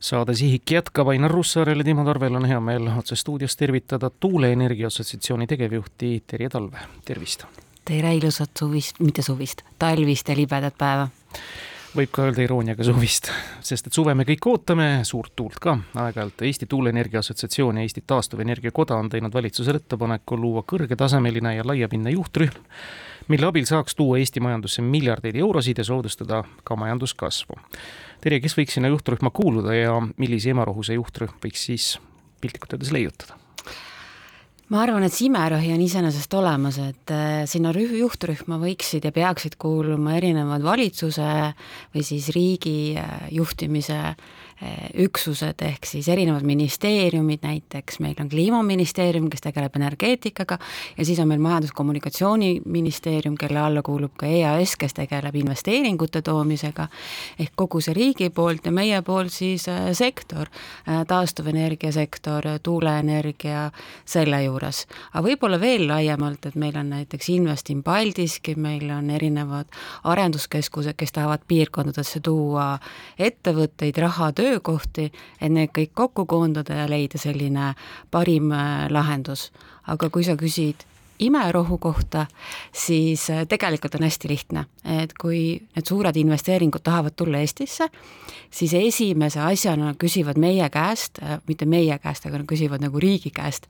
saade Sihik jätkab, Ainar Russaarel ja Timo Tarvel on hea meel otse stuudios tervitada Tuuleenergia Assotsiatsiooni tegevjuhti Terje Talve, tervist! tere ilusat suvist, mitte suvist, talvist ja libedat päeva! Võib ka öelda irooniaga suvist, sest et suve me kõik ootame, suurt tuult ka, aeg-ajalt Eesti Tuuleenergia Assotsiatsioon ja Eesti Taastuvenergia Koda on teinud valitsusele ettepaneku luua kõrgetasemeline ja laiapindne juhtrühm, mille abil saaks tuua Eesti majandusse miljardeid eurosid ja soodustada ka majanduskasvu. Terje, kes võiks sinna juhtrühma kuuluda ja millise emarohu see juhtrühm võiks siis piltlikult öeldes leiutada? Ma arvan, et simerohi on iseenesest olemas, et äh, sinna rüh-, juhtrühma võiksid ja peaksid kuuluma erinevad valitsuse või siis riigi äh, juhtimise äh, üksused, ehk siis erinevad ministeeriumid, näiteks meil on Kliimaministeerium, kes tegeleb energeetikaga, ja siis on meil Majandus-Kommunikatsiooniministeerium, kelle alla kuulub ka EAS, kes tegeleb investeeringute toomisega, ehk kogu see riigi poolt ja meie poolt siis sektor, taastuvenergia sektor, tuuleenergia, selle juures, aga võib-olla veel laiemalt, et meil on näiteks Investin Paldiski, meil on erinevad arenduskeskused, kes tahavad piirkondadesse tuua ettevõtteid, raha, töökohti, et need kõik kokku koondada ja leida selline parim äh, lahendus. aga kui sa küsid imerohu kohta, siis äh, tegelikult on hästi lihtne, et kui need suured investeeringud tahavad tulla Eestisse, siis esimese asjana küsivad meie käest, äh, mitte meie käest, aga nad küsivad nagu riigi käest,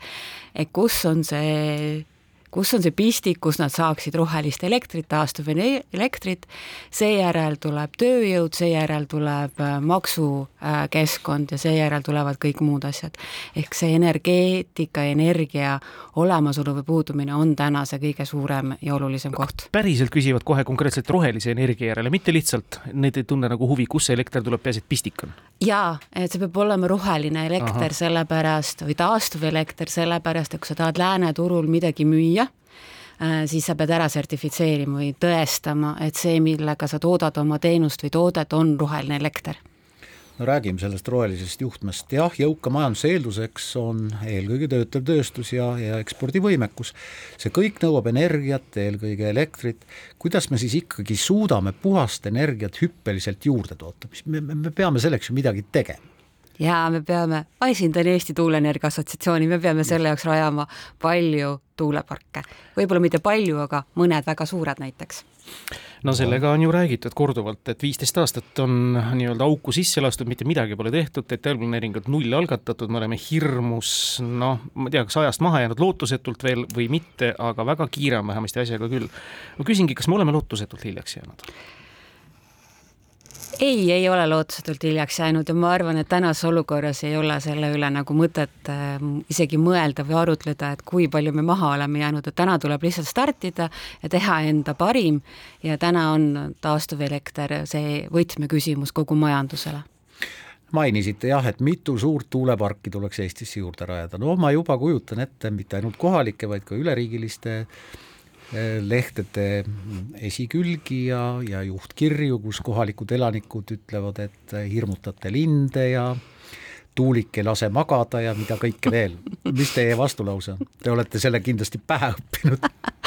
et kus on see kus on see pistik, kus nad saaksid rohelist elektrit, taastuvelektrit, seejärel tuleb tööjõud, seejärel tuleb äh, maksukeskkond ja seejärel tulevad kõik muud asjad. ehk see energeetika, energia olemasolu või puudumine on täna see kõige suurem ja olulisem koht. päriselt küsivad kohe konkreetselt rohelise energia järele, mitte lihtsalt, need ei tunne nagu huvi, kust see elekter tuleb, peaasi, et pistik on? jaa, et see peab olema roheline elekter, sellepärast, või taastuvelekter, sellepärast et kui sa tahad lääne turul midagi müüa, Äh, siis sa pead ära sertifitseerima või tõestama, et see, millega sa toodad oma teenust või toodet, on roheline elekter. No räägime sellest rohelisest juhtmest, jah, jõuka majanduse eelduseks on eelkõige töötlev tööstus ja, ja ekspordivõimekus. see kõik nõuab energiat, eelkõige elektrit, kuidas me siis ikkagi suudame puhast energiat hüppeliselt juurde toota, mis me, me peame selleks ju midagi tegema ja me peame, ma esindan Eesti Tuuleenergia Assotsiatsiooni, me peame selle jaoks rajama palju tuuleparke. võib-olla mitte palju, aga mõned väga suured näiteks no sellega on ju räägitud korduvalt, et viisteist aastat on nii-öelda auku sisse lastud, mitte midagi pole tehtud, detailplaneeringud null algatatud, me oleme hirmus noh, ma ei tea, kas ajast maha jäänud lootusetult veel või mitte, aga väga kiire on vähemasti asjaga küll. ma küsingi, kas me oleme lootusetult hiljaks jäänud? Ei, ei ole lootusetult hiljaks jäänud ja ma arvan, et tänases olukorras ei ole selle üle nagu mõtet äh, isegi mõelda või arutleda, et kui palju me maha oleme jäänud, et täna tuleb lihtsalt startida ja teha enda parim ja täna on taastuvelekter see võtmeküsimus kogu majandusele. Mainisite jah, et mitu suurt tuuleparki tuleks Eestisse juurde rajada, no ma juba kujutan ette mitte ainult kohalike, vaid ka üleriigiliste lehtede esikülgi ja, ja juhtkirju, kus kohalikud elanikud ütlevad, et hirmutate linde ja tuulik ei lase magada ja mida kõike veel. mis teie vastulause on? Te olete selle kindlasti pähe õppinud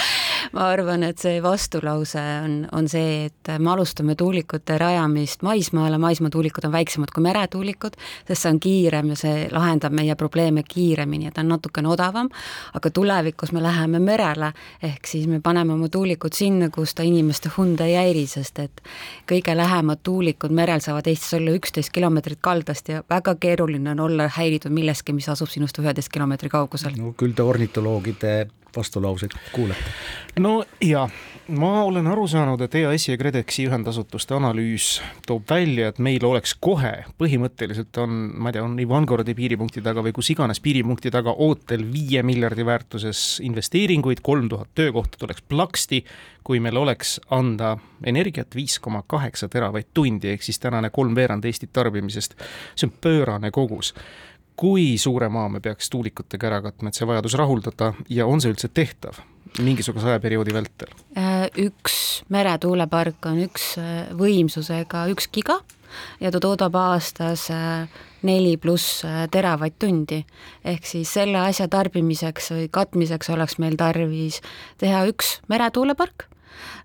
ma arvan, et see vastulause on, on see, et me alustame tuulikute rajamist maismaale, maismaatuulikud on väiksemad kui meretuulikud, sest see on kiirem ja see lahendab meie probleeme kiiremini ja ta on natukene odavam, aga tulevikus me läheme merele, ehk siis me paneme oma tuulikud sinna, kus ta inimeste hunde ei häiri, sest et kõige lähemad tuulikud merel saavad Eestis olla üksteist kilomeetrit kaldast ja väga keeruline on olla häiritud millestki, mis asub sinust üheteist kilomeetri kaugusel. no küll te ornitoloogide vastulauseid kuulete? no ja, ma olen aru saanud, et EAS-i ja KredExi ühendasutuste analüüs toob välja, et meil oleks kohe, põhimõtteliselt on, ma ei tea, on Ivangorodi piiripunkti taga või kus iganes piiripunkti taga ootel viie miljardi väärtuses investeeringuid, kolm tuhat töökohta tuleks plaksti, kui meil oleks anda energiat viis koma kaheksa teravatt-tundi, ehk siis tänane kolmveerand Eesti tarbimisest, see on pöörane kogus kui suure maa me peaks tuulikutega ära katma, et see vajadus rahuldada ja on see üldse tehtav mingisuguse ajaperioodi vältel? Äh, üks meretuulepark on üks äh, võimsusega üks giga ja ta toodab aastas äh, neli pluss teravatt-tundi. ehk siis selle asja tarbimiseks või katmiseks oleks meil tarvis teha üks meretuulepark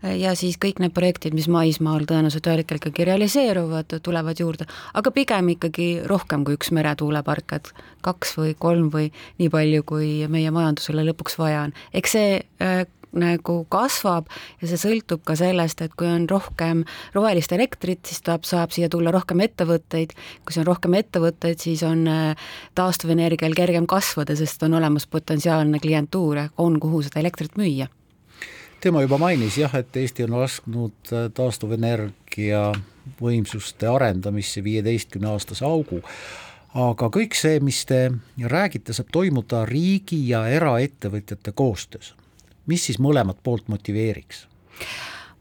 ja siis kõik need projektid, mis maismaal tõenäoliselt ühel hetkel ikkagi realiseeruvad, tulevad juurde, aga pigem ikkagi rohkem kui üks meretuulepark, et kaks või kolm või nii palju, kui meie majandusele lõpuks vaja on. eks see äh, nagu kasvab ja see sõltub ka sellest, et kui on rohkem rohelist elektrit, siis tuleb, saab siia tulla rohkem ettevõtteid, kui on rohkem ettevõtteid, siis on äh, taastuvenergial kergem kasvada, sest on olemas potentsiaalne klientuur, on kuhu seda elektrit müüa tema juba mainis jah, et Eesti on lasknud äh, taastuvenergia võimsuste arendamisse viieteistkümne aastase augu, aga kõik see, mis te räägite, saab toimuda riigi ja eraettevõtjate koostöös mis siis mõlemat poolt motiveeriks?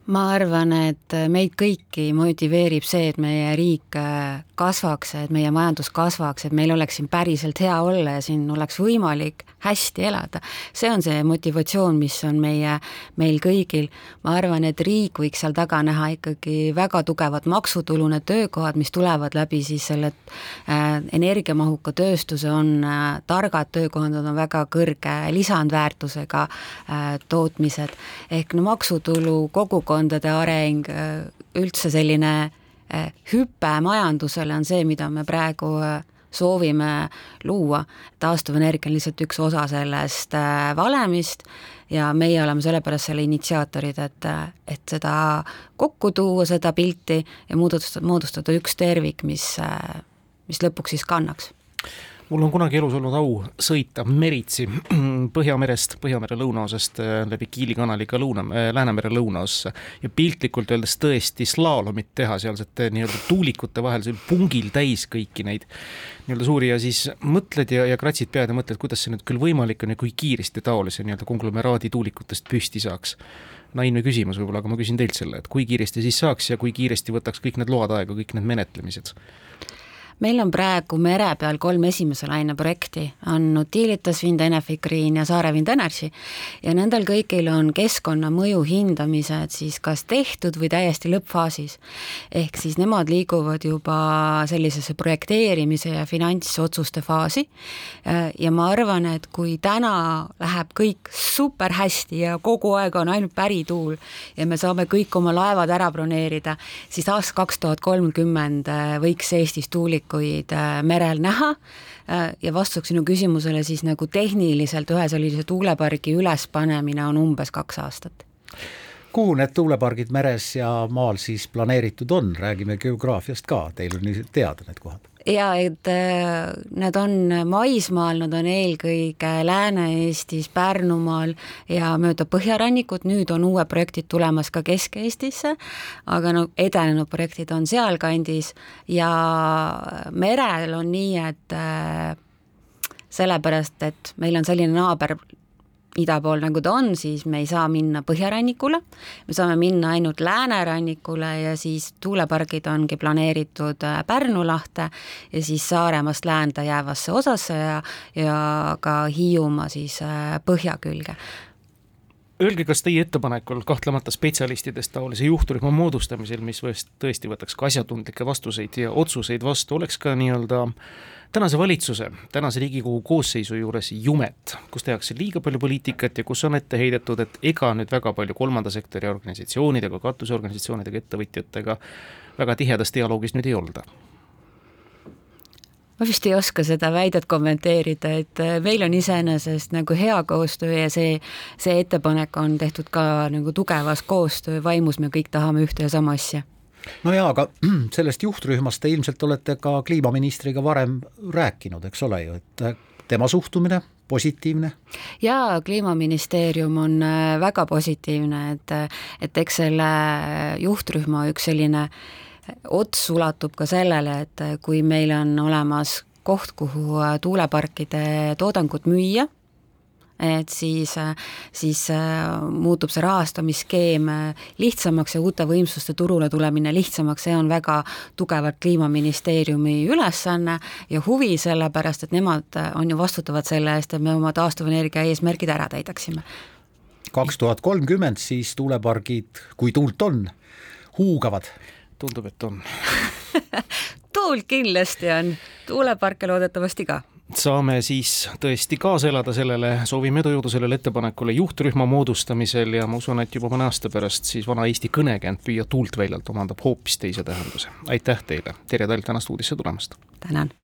Ma arvan, et meid kõiki motiveerib see, et meie riik kasvaks, et meie majandus kasvaks, et meil oleks siin päriselt hea olla ja siin oleks võimalik hästi elada. see on see motivatsioon, mis on meie, meil kõigil. ma arvan, et riik võiks seal taga näha ikkagi väga tugevat maksutulu, need töökohad, mis tulevad läbi siis selle äh, energiamahuka tööstuse, on äh, targad töökohad, nad on väga kõrge lisandväärtusega äh, tootmised. ehk no maksutulu, kogukondade areng äh,, üldse selline äh, hüpe majandusele on see, mida me praegu äh, soovime luua. taastuvenergia on lihtsalt üks osa sellest valemist ja meie oleme sellepärast selle initsiaatorid, et, et seda kokku tuua, seda pilti ja moodustada, moodustada üks tervik, mis, mis lõpuks siis kannaks mul on kunagi elus olnud au sõita meritsi Põhjamerest, Põhjamere lõunaosast äh, läbi Kiili kanaliga lõuna, äh, Läänemere lõunaossa ja piltlikult öeldes tõesti slaalomit teha sealsete nii-öelda tuulikute vahel, see oli pungil täis kõiki neid nii-öelda suuri ja siis mõtled ja, ja kratsid pead ja mõtled, kuidas see nüüd küll võimalik on ja kui kiiresti taolise nii-öelda konglomeraadi tuulikutest püsti saaks naiivne küsimus võib-olla, aga ma küsin teilt selle, et kui kiiresti siis saaks ja kui kiiresti võtaks kõik need load aega, kõik need menetlemised? Meil on praegu mere peal kolm esimese laine projekti, on Utilitas, Wind Enefit Green ja Saare Wind Energy. Ja nendel kõigil on keskkonnamõju hindamised siis kas tehtud või täiesti lõppfaasis. ehk siis nemad liiguvad juba sellisesse projekteerimise ja finantsotsuste faasi. Ja ma arvan, et kui täna läheb kõik super hästi ja kogu aeg on ainult pärituul ja me saame kõik oma laevad ära broneerida, siis aasta kaks tuhat kolmkümmend võiks Eestis tuulik tuulikuid äh, merel näha. Äh, ja vastuseks sinu küsimusele siis nagu tehniliselt ühe sellise tuulepargi ülespanemine on umbes kaks aastat. Kuhu need tuulepargid meres ja maal siis planeeritud on, räägime geograafiast ka, teil on teada need kohad ja et äh, nad on maismaal, nad on eelkõige Lääne-Eestis, Pärnumaal ja mööda põhjarannikut, nüüd on uued projektid tulemas ka Kesk-Eestisse, aga no edenenud projektid on sealkandis. Ja merel on nii, et äh, sellepärast, et meil on selline naaber ida pool, nagu ta on, siis me ei saa minna põhjarannikule, me saame minna ainult läänerannikule ja siis tuulepargid ongi planeeritud äh, Pärnu lahte ja siis Saaremaast läände jäävasse osasse ja, ja ka Hiiumaa siis äh, põhja külge Öelge, kas teie ettepanekul kahtlemata spetsialistidest taolise juhtrühma moodustamisel, mis tõesti võtaks ka asjatundlikke vastuseid ja otsuseid vastu, oleks ka nii-öelda tänase valitsuse, tänase Riigikogu koosseisu juures jumet, kus tehakse liiga palju poliitikat ja kus on ette heidetud, et ega nüüd väga palju kolmanda sektori organisatsioonidega, katusorganisatsioonidega, ettevõtjatega väga tihedas dialoogis nüüd ei olda ma vist ei oska seda väidet kommenteerida, et äh, meil on iseenesest nagu hea koostöö ja see, see ettepanek on tehtud ka nagu tugevas koostöö vaimus, me kõik tahame ühte ja sama asja no jaa, aga sellest juhtrühmast te ilmselt olete ka kliimaministriga varem rääkinud, eks ole ju, et äh, tema suhtumine positiivne? jaa, Kliimaministeerium on äh, väga positiivne, et, et eks selle juhtrühma üks selline ots ulatub ka sellele, et kui meil on olemas koht, kuhu tuuleparkide toodangut müüa, et siis, siis äh, muutub see rahastamisskeem äh, lihtsamaks ja uute võimsuste turule tulemine lihtsamaks, see on väga tugevalt Kliimaministeeriumi ülesanne ja huvi, sellepärast et nemad äh, on ju vastutavad selle eest, et me oma taastuvenergia eesmärgid ära täidaksime. kaks tuhat kolmkümmend siis tuulepargid, kui tuult on, huugavad? Tundub, et on tuult kindlasti on, tuuleparke loodetavasti ka saame siis tõesti kaasa elada sellele, soovime edu jõudu sellele ettepanekule juhtrühma moodustamisel ja ma usun, et juba mõne aasta pärast siis vana Eesti kõnekäänd Püüa tuult väljalt omandab hoopis teise tähenduse. aitäh teile, Terje Tall tänast uudisse tulemast! tänan!